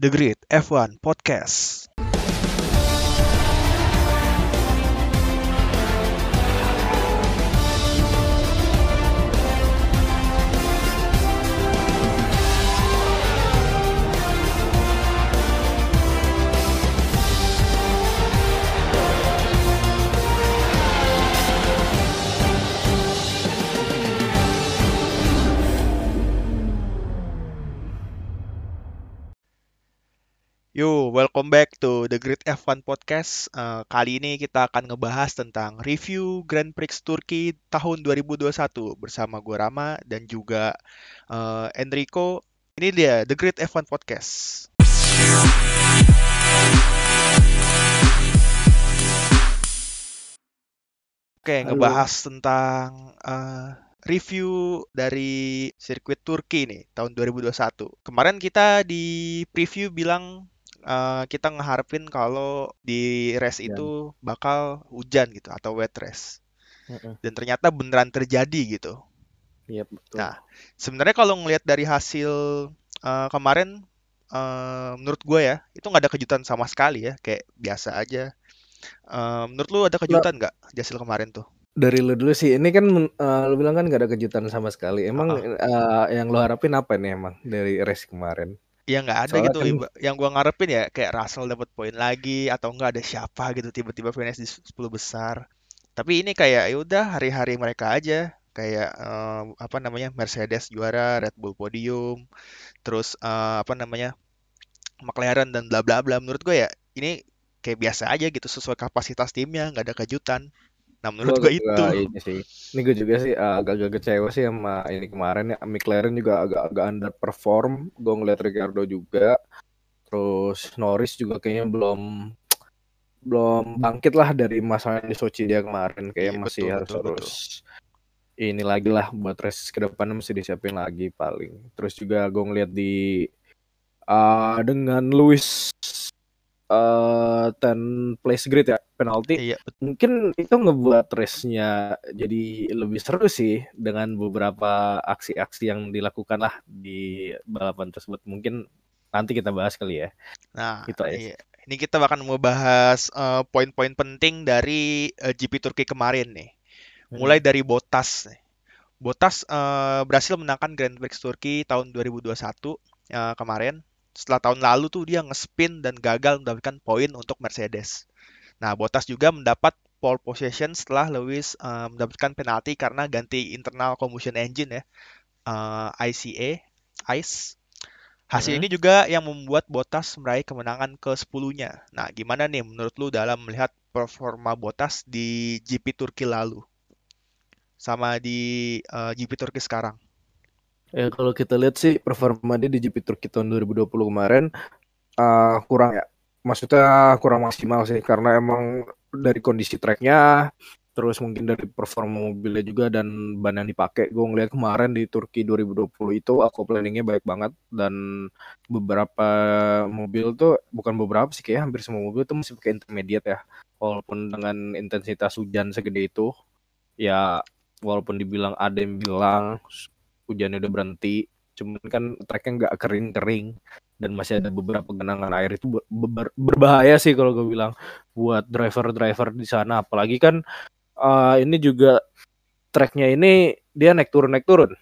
The Grid F1 Podcast. Yo, welcome back to The Great F1 Podcast. Eh, kali ini kita akan ngebahas tentang review Grand Prix Turki tahun 2021 bersama gue Rama dan juga eh, Enrico. Ini dia The Great F1 Podcast. Oke, Halo. ngebahas tentang eh, review dari sirkuit Turki nih tahun 2021. Kemarin kita di preview bilang eh, kita ngeharapin kalau di race itu bakal hujan gitu atau wet race. Dan ternyata beneran terjadi gitu. Iya betul. Nah, sebenarnya kalau ngelihat dari hasil eh, kemarin eh, menurut gue ya, itu nggak ada kejutan sama sekali ya, kayak biasa aja. Eh, menurut lu ada kejutan nggak di hasil kemarin tuh? Dari lu dulu sih, ini kan eh, lu bilang kan gak ada kejutan sama sekali. Emang Ah, eh, yang lu harapin apa nih emang dari race kemarin? Ya nggak ada Soalnya gitu. kan Yang gua ngarepin ya kayak Russell dapat poin lagi atau enggak ada siapa gitu tiba-tiba finish di 10 besar. Tapi ini kayak ya udah hari-hari mereka aja. Kayak eh, apa namanya Mercedes juara, Red Bull podium, terus eh, apa namanya McLaren dan bla bla bla. Menurut gue ya ini kayak biasa aja gitu sesuai kapasitas timnya, nggak ada kejutan. Nah menurut gue itu. ini sih. Ini gue juga sih eh, agak-agak kecewa sih sama ini kemarin ya. McLaren juga agak-agak underperform. Gue ngeliat Ricardo juga. Terus Norris juga kayaknya belum belum bangkit lah dari masalah di Sochi dia kemarin. Kayak Iya masih betul harus betul betul. terus ini lagi lah buat race ke depan mesti disiapin lagi paling. Terus juga gue ngeliat di uh, dengan Lewis uh, ten place grid ya penalti Iya mungkin itu ngebuat race-nya jadi lebih seru sih dengan beberapa aksi-aksi yang dilakukan lah di balapan tersebut mungkin nanti kita bahas kali ya Nah, itu aja iya. Ini kita akan membahas eh, poin-poin penting dari eh, GP Turki kemarin nih. Mulai Hmm. dari Bottas nih. Bottas eh, berhasil menangkan Grand Prix Turki tahun 2021 eh, kemarin. Setelah tahun lalu tuh dia nge-spin dan gagal mendapatkan poin untuk Mercedes. Nah, Bottas juga mendapat pole position setelah Lewis eh, mendapatkan penalti karena ganti internal combustion engine ya, eh, ICE, ICE. Hasil Hmm. ini juga yang membuat Bottas meraih kemenangan ke-10-nya. Nah, gimana nih menurut lu dalam melihat performa Bottas di GP Turki lalu sama di eh, GP Turki sekarang? Ya kalau kita lihat sih performa dia di GP Turki tahun 2020 kemarin uh, kurang ya. Maksudnya kurang maksimal sih karena emang dari kondisi tracknya terus mungkin dari performa mobilnya juga dan ban yang dipakai. Gue ngeliat kemarin di Turki 2020 itu aku planningnya baik banget dan beberapa mobil tuh bukan beberapa sih kayak hampir semua mobil tuh masih pakai intermediate ya. Walaupun dengan intensitas hujan segede itu ya walaupun dibilang ada yang bilang hujannya udah berhenti cuman kan tracknya nggak kering-kering dan masih ada beberapa genangan air. Itu ber- ber- berbahaya sih kalau gue bilang buat driver-driver di sana. Apalagi kan eh, ini juga tracknya ini dia naik turun naik turun.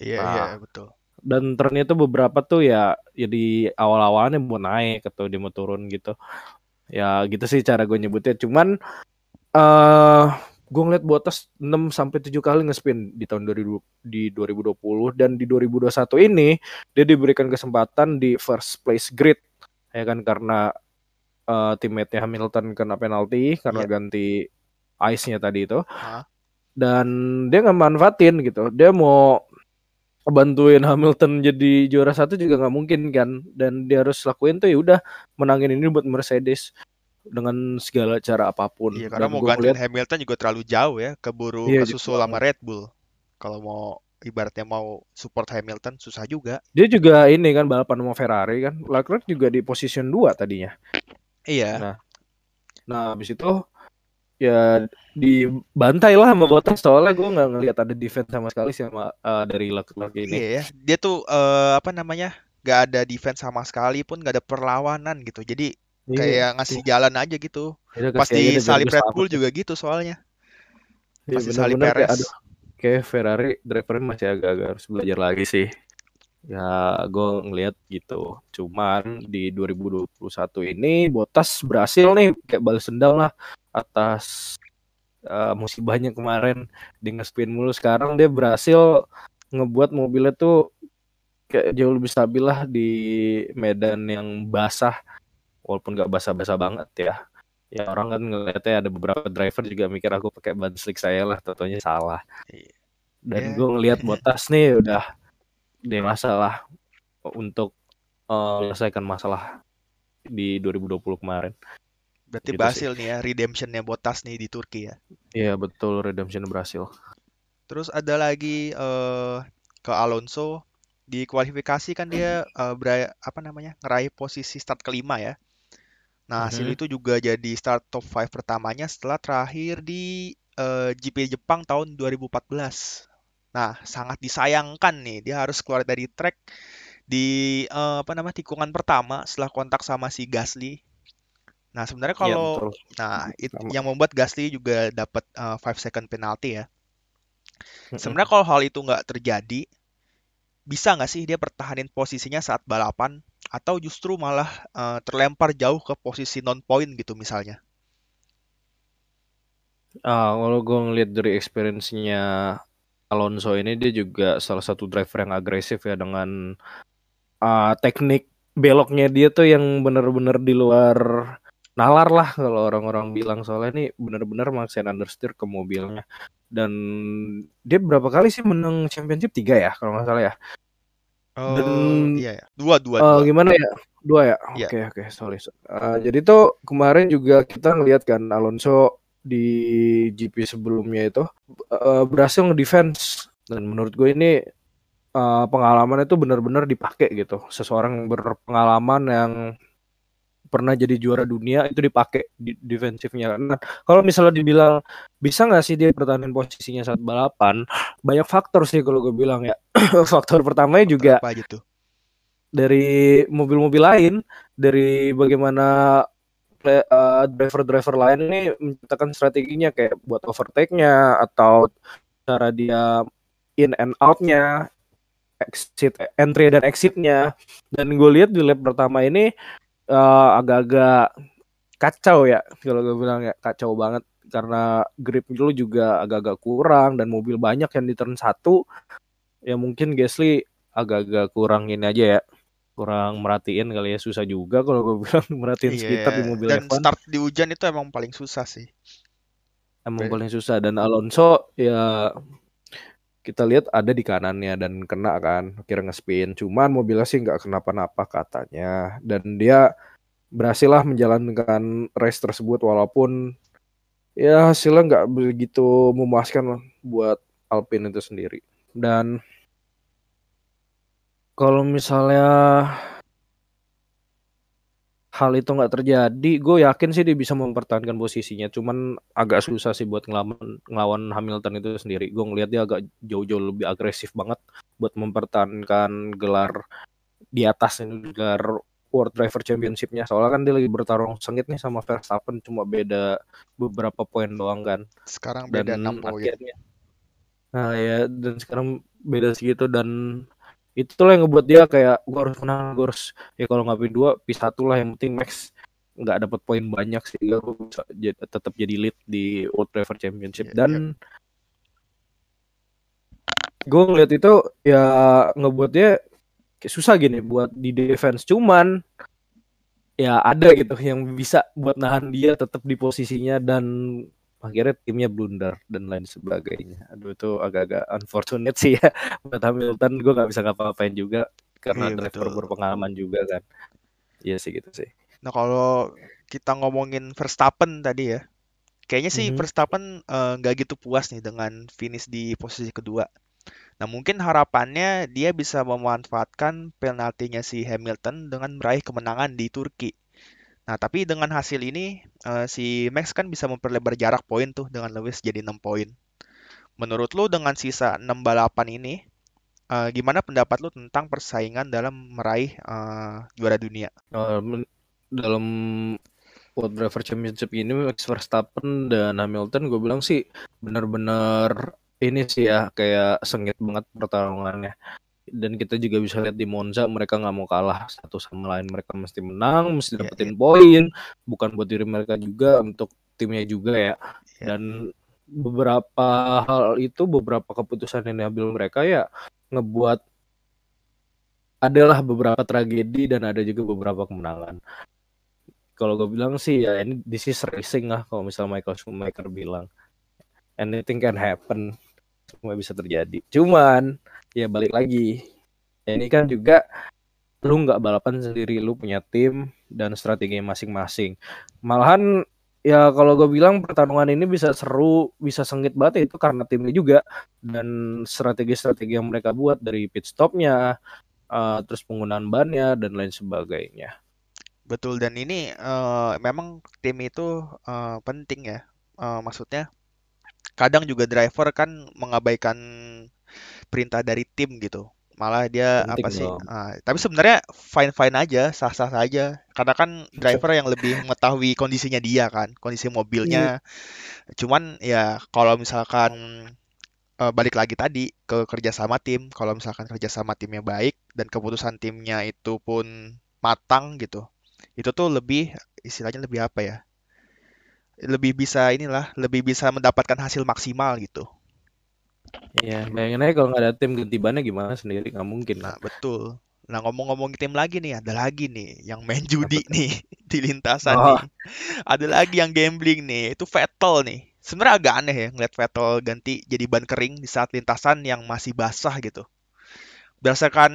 Iya, nah iya, betul. dan ternyata beberapa tuh ya ya di awal-awalnya mau naik atau dia mau turun gitu. Ya gitu sih cara gue nyebutnya. Cuman eh gue ngeliat Bottas 6 sampai 7 kali nge-spin di tahun 2000 di 2020 dan di 2021 ini dia diberikan kesempatan di first place grid. Ya kan karena eh teammate-nya Hamilton kena penalti karena Iya. ganti ice-nya tadi itu. Hah? dan dia nggak manfaatin gitu. Dia mau bantuin Hamilton jadi juara satu juga nggak mungkin kan. Dan dia harus lakuin tuh ya udah menangin ini buat Mercedes dengan segala cara apa pun Iya, karena dan mau gantiin Hamilton juga terlalu jauh ya, keburu iya kesusul sama Red Bull. Kalau mau ibaratnya mau support Hamilton susah juga. dia juga ini kan balapan sama Ferrari kan Leclerc juga di position 2 tadinya Iya. nah nah habis itu ya dibantai lah sama Bottas soalnya gue nggak ngelihat ada defense sama sekali sama eh, dari Leclerc ini Iya ya, dia tuh eh, apa namanya Gak ada defense sama sekali pun, gak ada perlawanan gitu. Jadi Iya, kayak ngasih jalan aja gitu. Udah Pas di salib Red Bull juga gitu soalnya. Iya Pas di salib kayak Perez. aduh kayak Ferrari drivernya masih agak-agak harus belajar lagi sih. Ya gue ngelihat gitu. Cuman di 2021 ini Bottas berhasil nih kayak balas dendam lah atas uh, musibahnya kemarin dia nge-spin mulu. Sekarang dia berhasil ngebuat mobilnya tuh kayak jauh lebih stabil lah di medan yang basah walaupun gak basah-basah banget ya ya orang kan ngeliatnya ada beberapa driver juga mikir aku pakai ban slick saya lah tentunya salah Iya. dan Ya. gue ngelihat Bottas nih udah dewasa lah untuk uh, menyelesaikan masalah di 2020 kemarin Berarti Gitu berhasil nih ya redemptionnya Bottas nih di Turki ya. iya betul redemption berhasil Terus ada lagi eh, ke Alonso di kualifikasi kan dia eh, bera- apa namanya ngeraih posisi start kelima ya. Nah hasil Mhm. itu juga jadi start top 5 pertamanya setelah terakhir di eh, GP Jepang tahun 2014. Nah sangat disayangkan nih dia harus keluar dari track di eh, apa namanya tikungan pertama setelah kontak sama si Gasly. Nah sebenarnya iya kalau betul nah it- sama yang membuat Gasly juga dapat 5 second penalty ya. Sebenarnya kalau hal itu nggak terjadi, bisa nggak sih dia pertahanin posisinya saat balapan, atau justru malah eh, terlempar jauh ke posisi non point gitu misalnya? Ah, kalau gue ngeliat dari experience-nya Alonso ini dia juga salah satu driver yang agresif ya dengan ah, teknik beloknya dia tuh yang bener-bener di luar nalar lah kalau orang-orang bilang. Soalnya ini bener-bener maksain understeer ke mobilnya. Dan dia berapa kali sih menang championship? Tiga ya kalau nggak salah ya dan Oh iya. Ya, dua dua eh, dua. gimana ya? Dua ya? Iya. oke oke sorry Eh, jadi tuh kemarin juga kita ngeliat kan Alonso di GP sebelumnya itu eh, berhasil ngedefense. Dan menurut gue ini eh, pengalaman itu benar-benar dipakai gitu. Seseorang berpengalaman yang pernah jadi juara dunia itu dipakai di defensifnya nah kalau misalnya dibilang bisa nggak sih dia pertahanin posisinya saat balapan banyak faktor sih kalau gue bilang ya faktor pertamanya juga Faktor apa aja tuh? dari mobil-mobil lain, dari bagaimana eh, driver-driver lain ini menciptakan strateginya kayak buat overtake-nya atau cara dia in and out-nya, exit entry dan exit-nya. Dan gue lihat di lap pertama ini eh, agak-agak kacau ya kalau gue bilang ya kacau banget. Karena grip lu juga agak-agak kurang dan mobil banyak yang di turn satu. Ya mungkin Gasly agak-agak kurang ini aja ya kurang merhatiin kali ya. Susah juga kalau gue bilang merhatiin sekitar di mobil dan F1 start di hujan itu emang paling susah sih. emang Be- paling susah. Dan Alonso ya kita lihat ada di kanannya dan kena kan kira ngespin. Cuman mobilnya sih nggak kenapa-napa katanya. Dan dia berhasil lah menjalankan race tersebut walaupun ya hasilnya nggak begitu memuaskan buat Alpine itu sendiri. Dan kalau misalnya hal itu nggak terjadi, gue yakin sih dia bisa mempertahankan posisinya. Cuman agak susah sih buat ngelawan, ngelawan Hamilton itu sendiri. Gue ngelihat dia agak jauh-jauh lebih agresif banget buat mempertahankan gelar di atas ini gelar World Driver Championship-nya. Soalnya kan dia lagi bertarung sengit nih sama Verstappen, cuma beda beberapa poin doang kan. Sekarang beda Dan 6 poin. akhirnya, nah ya dan sekarang beda segitu dan itulah yang ngebuat dia kayak gue harus menang, gue harus ya kalau nggak win dua, P satu lah yang penting Max nggak dapat poin banyak sehingga gue bisa jad- tetap jadi lead di World Driver Championship iya. dan gue ngeliat itu ya ngebuat dia kayak susah gini buat di defense cuman ya ada gitu yang bisa buat nahan dia tetap di posisinya dan akhirnya timnya blunder dan lain sebagainya. Aduh itu agak-agak unfortunate sih ya buat Hamilton gue nggak bisa ngapa-ngapain juga karena Iya driver betul. berpengalaman juga kan. Iya sih gitu sih. Nah kalau kita ngomongin Verstappen tadi ya, kayaknya sih Mhm. Verstappen eh, nggak gitu puas nih dengan finish di posisi kedua. Nah mungkin harapannya dia bisa memanfaatkan penaltinya si Hamilton dengan meraih kemenangan di Turki. Nah tapi dengan hasil ini eh, si Max kan bisa memperlebar jarak poin tuh dengan Lewis jadi 6 poin. Menurut lu dengan sisa 6 balapan ini, Eh, gimana pendapat lu tentang persaingan dalam meraih eh, juara dunia? Uh, dalam World Driver Championship ini Max Verstappen dan Hamilton gue bilang sih benar-benar ini sih ya kayak sengit banget pertarungannya dan kita juga bisa lihat di Monza mereka nggak mau kalah satu sama lain. Mereka mesti menang mesti Iya, dapetin iya, poin. Bukan buat diri mereka juga untuk timnya juga ya. Iya. dan beberapa hal itu beberapa keputusan yang diambil mereka ya ngebuat adalah beberapa tragedi dan ada juga beberapa kemenangan. Kalau gue bilang sih ya ini this is racing lah kalau misalnya Michael Schumacher bilang. Anything can happen semua bisa terjadi. Cuman ya balik lagi. Ya ini kan juga lu nggak balapan sendiri lu punya tim dan strategi masing-masing. Malahan ya kalau gue bilang pertarungan ini bisa seru bisa sengit banget itu karena timnya juga dan strategi-strategi yang mereka buat dari pit stopnya uh, terus penggunaan bannya dan lain sebagainya. Betul, dan ini eh, memang tim itu eh, penting ya. Eh, maksudnya kadang juga driver kan mengabaikan perintah dari tim gitu. Malah dia penting apa sih? dong ah, tapi sebenarnya fine-fine aja, sah-sah saja. Karena kan driver yang lebih mengetahui kondisinya dia kan, kondisi mobilnya. Cuman ya kalau misalkan eh, balik lagi tadi ke kerjasama tim, kalau misalkan kerjasama timnya baik dan keputusan timnya itu pun matang gitu, itu tuh lebih istilahnya lebih apa ya? Lebih bisa inilah, lebih bisa mendapatkan hasil maksimal gitu. Iya, bayangin aja kalau nggak ada tim ganti bannya gimana sendiri nggak mungkin Nah, betul. Nah, ngomong-ngomong tim lagi nih, ada lagi nih yang main judi nih di lintasan Oh, nih. Ada lagi yang gambling nih, itu Vettel nih. Sebenarnya agak aneh ya ngeliat Vettel ganti jadi ban kering di saat lintasan yang masih basah gitu. Berdasarkan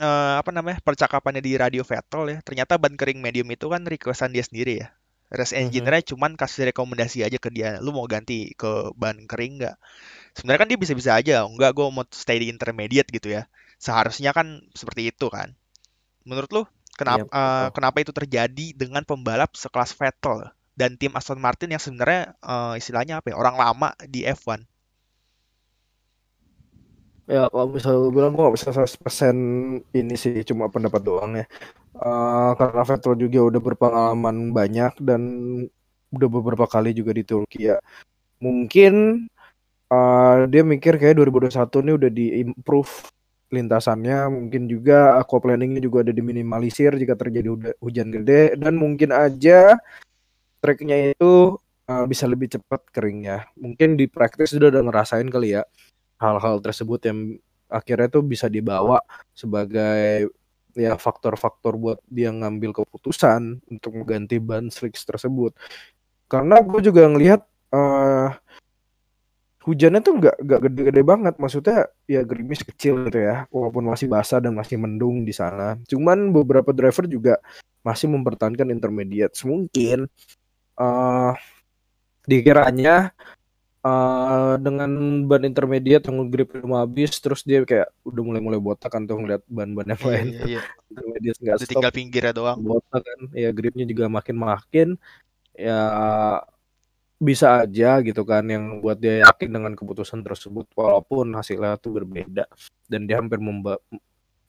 eh, apa namanya percakapannya di radio Vettel ya, ternyata ban kering medium itu kan requestan dia sendiri ya. Race mhm. engineer-nya cuman kasih rekomendasi aja ke dia, lu mau ganti ke ban kering nggak? Sebenarnya kan dia bisa-bisa aja, enggak gue mau stay di intermediate gitu ya. Seharusnya kan seperti itu kan. Menurut lu kenapa betul. kenapa itu terjadi dengan pembalap sekelas Vettel dan tim Aston Martin yang sebenarnya eh, istilahnya apa ya, orang lama di F1? Ya kalau misalnya lu bilang gua nggak bisa 100% ini sih cuma pendapat doang ya. Eh, karena Vettel juga udah berpengalaman banyak dan udah beberapa kali juga di Turki ya. Mungkin eh, dia mikir kayak 2021 nih udah di-improve lintasannya, mungkin juga aquaplaning-nya juga ada diminimalisir jika terjadi hujan gede dan mungkin aja tracknya itu eh, bisa lebih cepat keringnya. Mungkin di praktis sudah udah ngerasain kali ya hal-hal tersebut yang akhirnya tuh bisa dibawa sebagai ya faktor-faktor buat dia ngambil keputusan untuk mengganti ban slicks tersebut. Karena gue juga ngelihat eh hujannya tuh nggak nggak gede-gede banget, maksudnya ya gerimis kecil gitu ya, walaupun masih basah dan masih mendung di sana. Cuman beberapa driver juga masih mempertahankan intermediate. Mungkin eh dikiranya eh dengan ban intermediate yang grip belum habis terus dia kayak udah mulai-mulai botak kan tuh ngeliat ban-ban yang Iya, lain iya, iya. intermediate nggak stop tinggal pinggirnya doang. botak kan ya gripnya juga makin-makin ya bisa aja gitu kan yang buat dia yakin dengan keputusan tersebut walaupun hasilnya tuh berbeda dan dia hampir memba-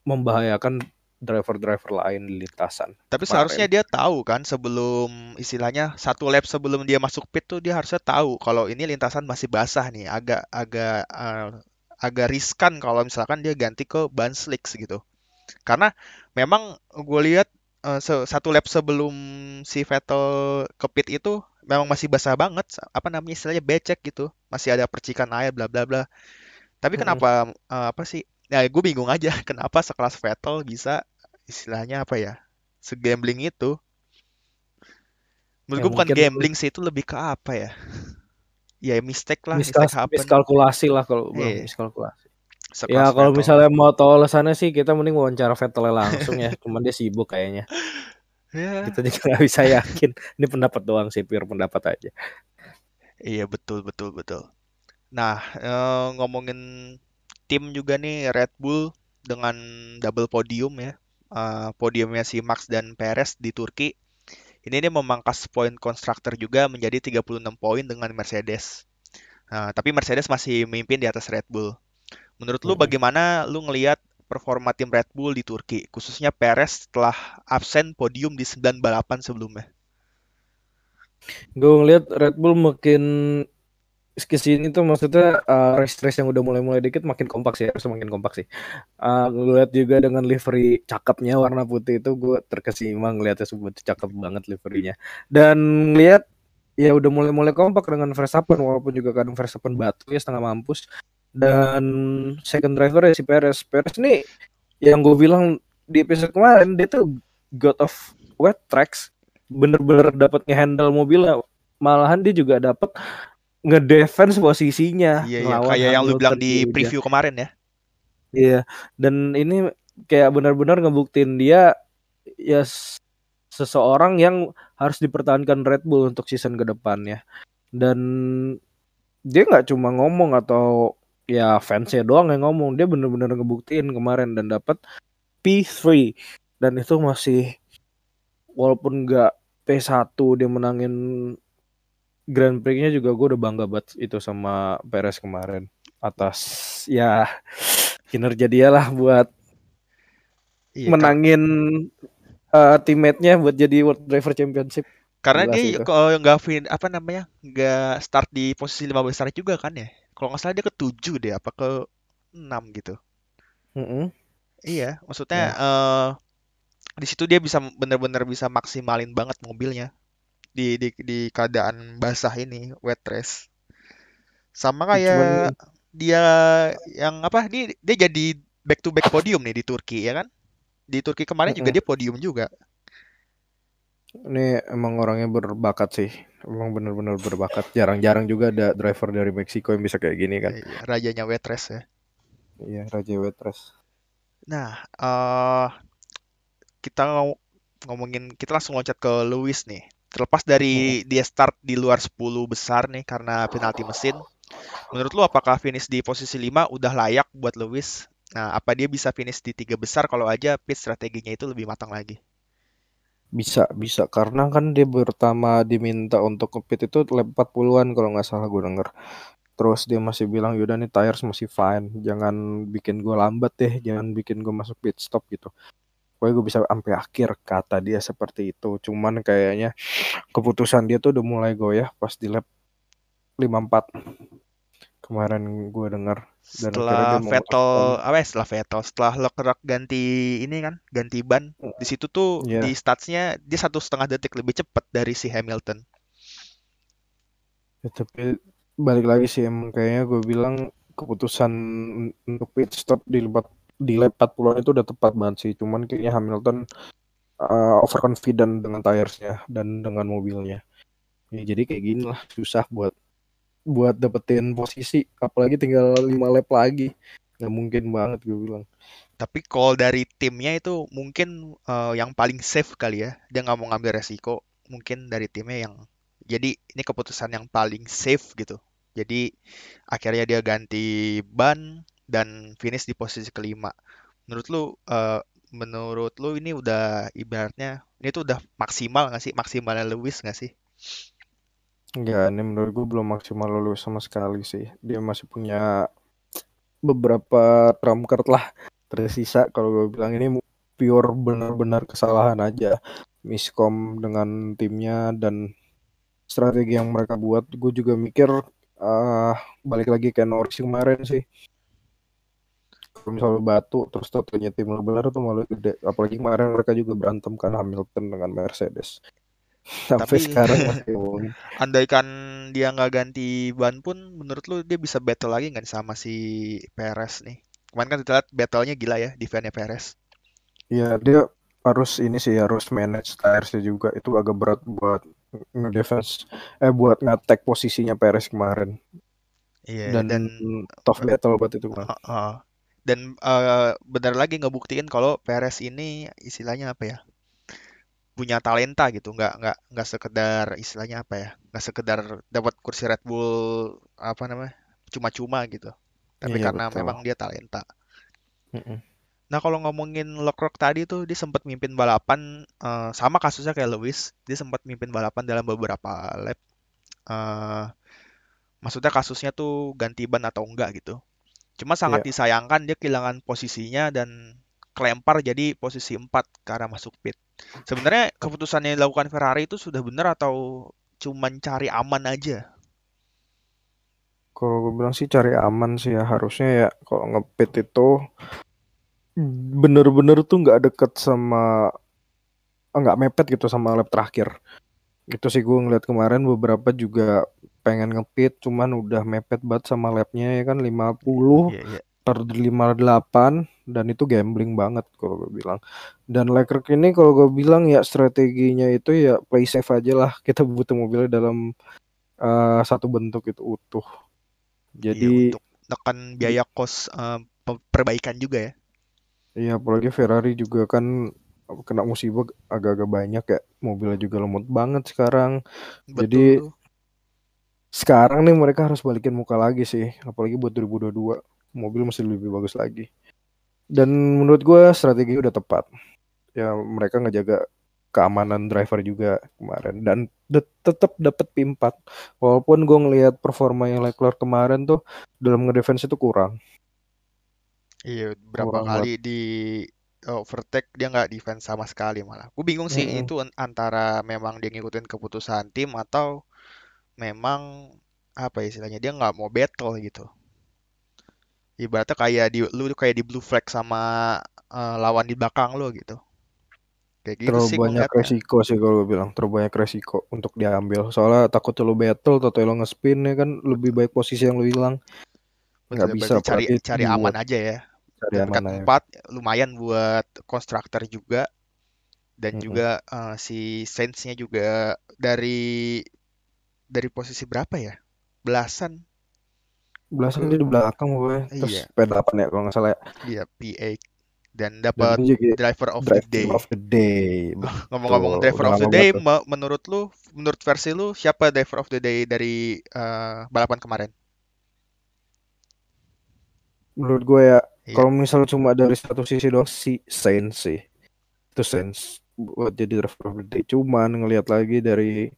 membahayakan driver-driver lain di lintasan Tapi seharusnya kemarin. dia tahu kan sebelum istilahnya satu lap sebelum dia masuk pit tuh dia harusnya tahu kalau ini lintasan masih basah nih, agak agak eh, agak riskan kalau misalkan dia ganti ke ban slicks gitu. Karena memang gue lihat eh, se- satu lap sebelum si Vettel ke pit itu memang masih basah banget, apa namanya istilahnya becek gitu, masih ada percikan air bla bla bla. Tapi Mm-mm. kenapa eh, apa sih? Ya gue bingung aja kenapa sekelas Vettel bisa istilahnya apa ya? Segambling itu. Menurut ya gue bukan gambling sih itu lebih ke apa ya? Ya mistake lah, miskal mistake happen. miskalkulasi lah kalau Eh, miskalkulasi Ya sekelas kalau Vettel. misalnya mau tahu alasannya sih kita mending wawancara Vettel langsung ya. Cuman dia sibuk kayaknya. Ya, Kita juga nggak bisa yakin. Ini pendapat doang sih, pure pendapat aja. iya betul betul betul. Nah, eh, ngomongin tim juga nih Red Bull dengan double podium ya. Eh, podiumnya si Max dan Perez di Turki. Ini dia memangkas poin konstruktor juga menjadi 36 poin dengan Mercedes. Nah, tapi Mercedes masih memimpin di atas Red Bull. Menurut lu Mm-mm. bagaimana lu ngelihat performa tim Red Bull di Turki, khususnya Perez setelah absen podium di 9 balapan sebelumnya? Gue ngeliat Red Bull makin ke sini tuh maksudnya uh, race-race yang udah mulai-mulai dikit makin kompak sih harus makin kompak sih. Uh, ngeliat juga dengan livery cakepnya warna putih itu gue terkesima ngeliatnya sebut cakep banget liverynya. Dan lihat ya udah mulai-mulai kompak dengan Verstappen walaupun juga kadang Verstappen batu ya setengah mampus. Dan second driver ya si Perez. Perez nih yang gue bilang di episode kemarin dia tuh god of wet tracks bener-bener dapat ngehandle mobilnya malahan dia juga dapat ngedefense posisinya Iya, iya, kayak yang lu bilang di preview kemarin ya. Iya, dan ini kayak benar-benar ngebuktiin dia ya seseorang yang harus dipertahankan Red Bull untuk season ke depannya. Dan dia nggak cuma ngomong atau ya fansnya doang yang ngomong, dia benar-benar ngebuktiin kemarin dan dapat P3 dan itu masih walaupun nggak P1 dia menangin Grand Prix-nya juga gue udah bangga banget itu sama Perez kemarin atas ya kinerja dia lah buat Iya, menangin uh, teammate-nya buat jadi World Driver Championship. karena sih dia kalau nggak fin- apa namanya nggak start di posisi lima besar juga kan ya. Kalau nggak salah dia ke tujuh deh, apa ke enam gitu. Mm-mm. Iya, maksudnya Ya, eh di situ dia bisa bener-bener bisa maksimalin banget mobilnya di di di keadaan basah ini, wet race. Sama cuman kayak dia yang apa? Dia dia jadi back to back podium nih di Turki ya kan? Di Turki kemarin juga mm-mm. dia podium juga. ini emang orangnya berbakat sih. Emang bener-bener berbakat. Jarang-jarang juga ada driver dari Meksiko yang bisa kayak gini kan. Iya, rajanya wet race ya. Iya, Raja Wetres. Nah, eh kita ngom- ngomongin kita langsung loncat ke Lewis nih. Terlepas dari dia start di luar 10 besar nih karena penalti mesin, menurut lu apakah finish di posisi 5 udah layak buat Lewis? Nah, apa dia bisa finish di tiga besar kalau aja pit strateginya itu lebih matang lagi? Bisa, bisa. Karena kan dia pertama diminta untuk pit itu lap 40-an kalau nggak salah gue denger. Terus dia masih bilang, yaudah nih tires masih fine. Jangan bikin gue lambat deh. Jangan bikin gue masuk pit stop gitu. Pokoknya gue bisa sampai akhir kata dia seperti itu. Cuman kayaknya keputusan dia tuh udah mulai goyah pas di lap 54 kemarin gue denger. Dan Setelah Vettel, apa ya setelah Vettel, setelah Leclerc ganti ini kan, ganti ban, di situ tuh di ya statsnya dia satu setengah detik lebih cepat dari si Hamilton. Ya, tapi balik lagi sih emang kayaknya gue bilang keputusan untuk pit stop di lap di lap 40-an itu udah tepat banget sih. Cuman kayaknya Hamilton uh, overconfident dengan tiresnya dan dengan mobilnya. Ya, jadi kayak gini lah susah buat buat dapetin posisi apalagi tinggal 5 lap lagi. Nggak mungkin banget gue bilang. Tapi call dari timnya itu mungkin eh, yang paling safe kali ya. Dia nggak mau ngambil resiko. Mungkin dari timnya yang jadi ini keputusan yang paling safe gitu. Jadi akhirnya dia ganti ban dan finish di posisi kelima. Menurut lu, eh, menurut lu ini udah ibaratnya ini tuh udah maksimal nggak sih? Maksimalnya Lewis nggak sih? Enggak, ini menurut gue belum maksimal lulus sama sekali sih. Dia masih punya beberapa trump card lah tersisa. Kalau gue bilang ini pure benar-benar kesalahan aja. Miskom dengan timnya dan strategi yang mereka buat gue juga mikir ah balik lagi kayak Norris kemarin sih. Kalau misalnya batu terus tentunya tim lo benar tuh malah gede. Apalagi kemarin mereka juga berantem kan Hamilton dengan Mercedes sampai Tapi sekarang masih andaikan dia nggak ganti ban pun, menurut lu dia bisa battle lagi nggak sama si Perez nih? Kemarin kan kita lihat battle-nya gila ya, defense-nya Perez. ya dia harus ini sih harus manage tires juga itu agak berat buat ngedefense eh buat nge-attack posisinya Perez kemarin Iya, dan dan tough battle buat itu kan uh, uh, dan eh, benar lagi ngebuktiin kalau Perez ini istilahnya apa ya? Punya talenta gitu, nggak nggak nggak sekedar istilahnya apa ya? Nggak sekedar dapat kursi Red Bull apa namanya? Cuma-cuma gitu. Tapi iya karena betul memang dia talenta. Mm-mm. Nah, kalau ngomongin Leclerc tadi tuh dia sempat mimpin balapan eh, sama kasusnya kayak Lewis, dia sempat mimpin balapan dalam beberapa lap. Eh, maksudnya kasusnya tuh ganti ban atau enggak gitu. Cuma sangat Iya. disayangkan dia kehilangan posisinya dan kelempar jadi posisi 4 ke arah masuk pit. Sebenarnya keputusan yang dilakukan Ferrari itu sudah benar atau cuman cari aman aja? Kalau gue bilang sih cari aman sih ya harusnya ya kalau ngepit itu bener-bener tuh nggak deket sama ah, nggak mepet gitu sama lap terakhir. Itu sih gue ngeliat kemarin beberapa juga pengen ngepit cuman udah mepet banget sama lapnya ya kan 50 Iya, iya. per 58 dan itu gambling banget kalau gue bilang. Dan Leclerc ini kalau gue bilang ya strateginya itu ya play safe aja lah. Kita butuh mobilnya dalam eh, satu bentuk itu utuh. Iya, Jadi untuk nekan biaya kos eh, pe- perbaikan juga ya. ya apalagi Ferrari juga kan kena musibah agak-agak banyak ya. Mobilnya juga lemot banget sekarang. Jadi Betul tuh. sekarang nih mereka harus balikin muka lagi sih. Apalagi buat 2022 mobil masih lebih bagus lagi. Dan menurut gue strategi udah tepat. Ya mereka ngejaga keamanan driver juga kemarin dan tetap dapat P4. Walaupun gue ngelihat performa yang Leclerc kemarin tuh dalam ngedefense itu kurang, Iya, berapa kurang banget. kali di overtake dia nggak defense sama sekali malah. Gue bingung sih Mm-mm. itu an- antara memang dia ngikutin keputusan tim atau memang apa ya istilahnya dia nggak mau battle gitu. Ibaratnya kayak di lu kayak di blue flag sama eh, lawan di belakang lo gitu. Kayak gitu Terlalu sih banyak ngeliatnya. resiko sih kalau gue bilang, terlalu banyak resiko untuk diambil. Soalnya takut lo battle atau lo nge-spin ya kan lebih baik posisi yang lo hilang. Nggak bisa cari cari aman world aja ya. cari aman aja. 4 lumayan buat konstruktor juga dan juga eh, si Saints-nya juga dari dari posisi berapa ya? Belasan Belasan ke dia di belakang gue, terus iya, P8 ya kalau nggak salah ya. iya P8 dan dapat ini juga driver of the driver day. of the day, Ngomong-ngomong betul. driver Udah of the day, me- menurut lu, menurut versi lu, siapa driver of the day dari eh, balapan kemarin? Menurut gue ya, Iya, kalau misal cuma dari satu sisi doang si Sainz sih, itu Sainz buat jadi driver of the day. Cuman ngelihat lagi dari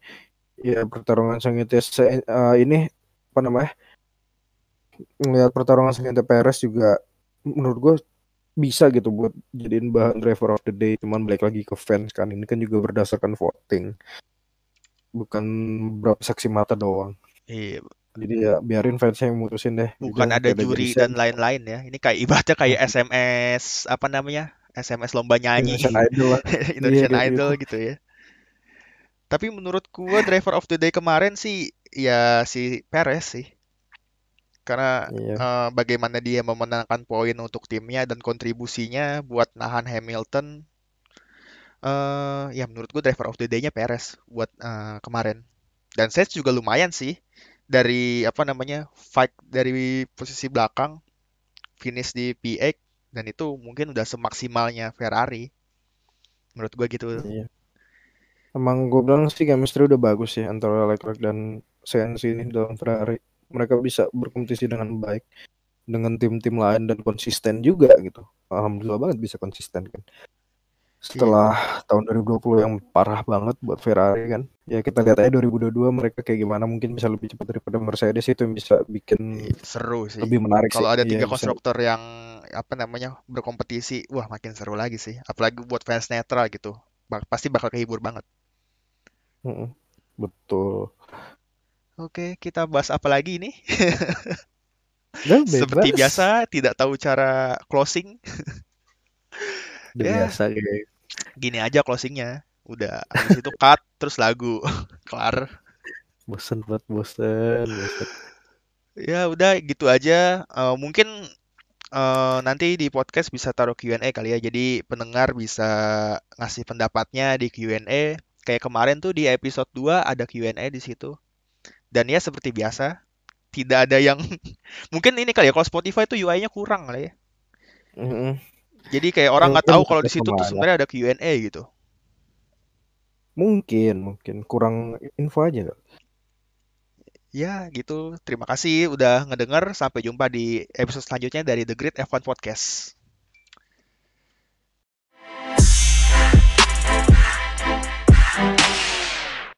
ya pertarungan sengitnya eh, ini apa namanya? Ngelihat pertarungan sengitnya Perez juga menurut gue bisa gitu buat jadiin bahan driver of the day. Cuman balik lagi ke fans kan, ini kan juga berdasarkan voting, bukan berapa saksi mata doang. iya. Jadi ya biarin fansnya yang mutusin deh. Bukan Jadi ada juri dan lain-lain ya. Ini kayak ibaratnya kayak. SMS apa namanya? SMS lomba nyanyi Indonesian Idol. Iya Indonesian kayak Idol gitu. gitu ya. Tapi menurut gua driver of the day kemarin sih ya si Perez sih. Karena Iya. eh, bagaimana dia memenangkan poin untuk timnya dan kontribusinya buat nahan Hamilton. eh ya menurut gua driver of the day-nya Perez buat eh, kemarin. Dan Sainz juga lumayan sih dari apa namanya fight dari posisi belakang finish di P8 dan itu mungkin udah semaksimalnya Ferrari menurut gua gitu. Iya. Emang gue bilang sih chemistry udah bagus sih antara Leclerc dan Sainz ini dalam Ferrari. Mereka bisa berkompetisi dengan baik dengan tim-tim lain dan konsisten juga gitu. Alhamdulillah banget bisa konsisten kan. Iya. Setelah tahun 2020 yang parah banget buat Ferrari kan. Ya kita lihat aja 2022 mereka kayak gimana mungkin bisa lebih cepat daripada Mercedes itu yang bisa bikin Iya, seru sih. lebih menarik. Kalau ada Iya tiga bisa. konstruktor yang apa namanya berkompetisi, wah makin seru lagi sih. Apalagi buat fans netral gitu, pasti bakal kehibur banget. Betul. Oke, kita bahas apa lagi ini? Udah Seperti biasa, tidak tahu cara closing. Ya, biasa kayak gini aja closingnya. Udah, habis itu cut, terus lagu, kelar. bosen banget bosen bosen. Ya udah gitu aja. Eh, mungkin eh, nanti di podcast bisa taruh Q&A kali ya. Jadi pendengar bisa ngasih pendapatnya di Q&A. Kayak kemarin tuh di episode 2 ada Q&A di situ. Dan ya seperti biasa, tidak ada yang mungkin ini kali ya kalau Spotify tuh UI-nya kurang kali ya. Mm-mm. Jadi kayak orang nggak tahu kalau di situ tuh sebenarnya ada Q&A gitu. Mungkin, mungkin kurang info aja. Ya gitu. Terima kasih udah ngedenger. Sampai jumpa di episode selanjutnya dari The Great F1 Podcast.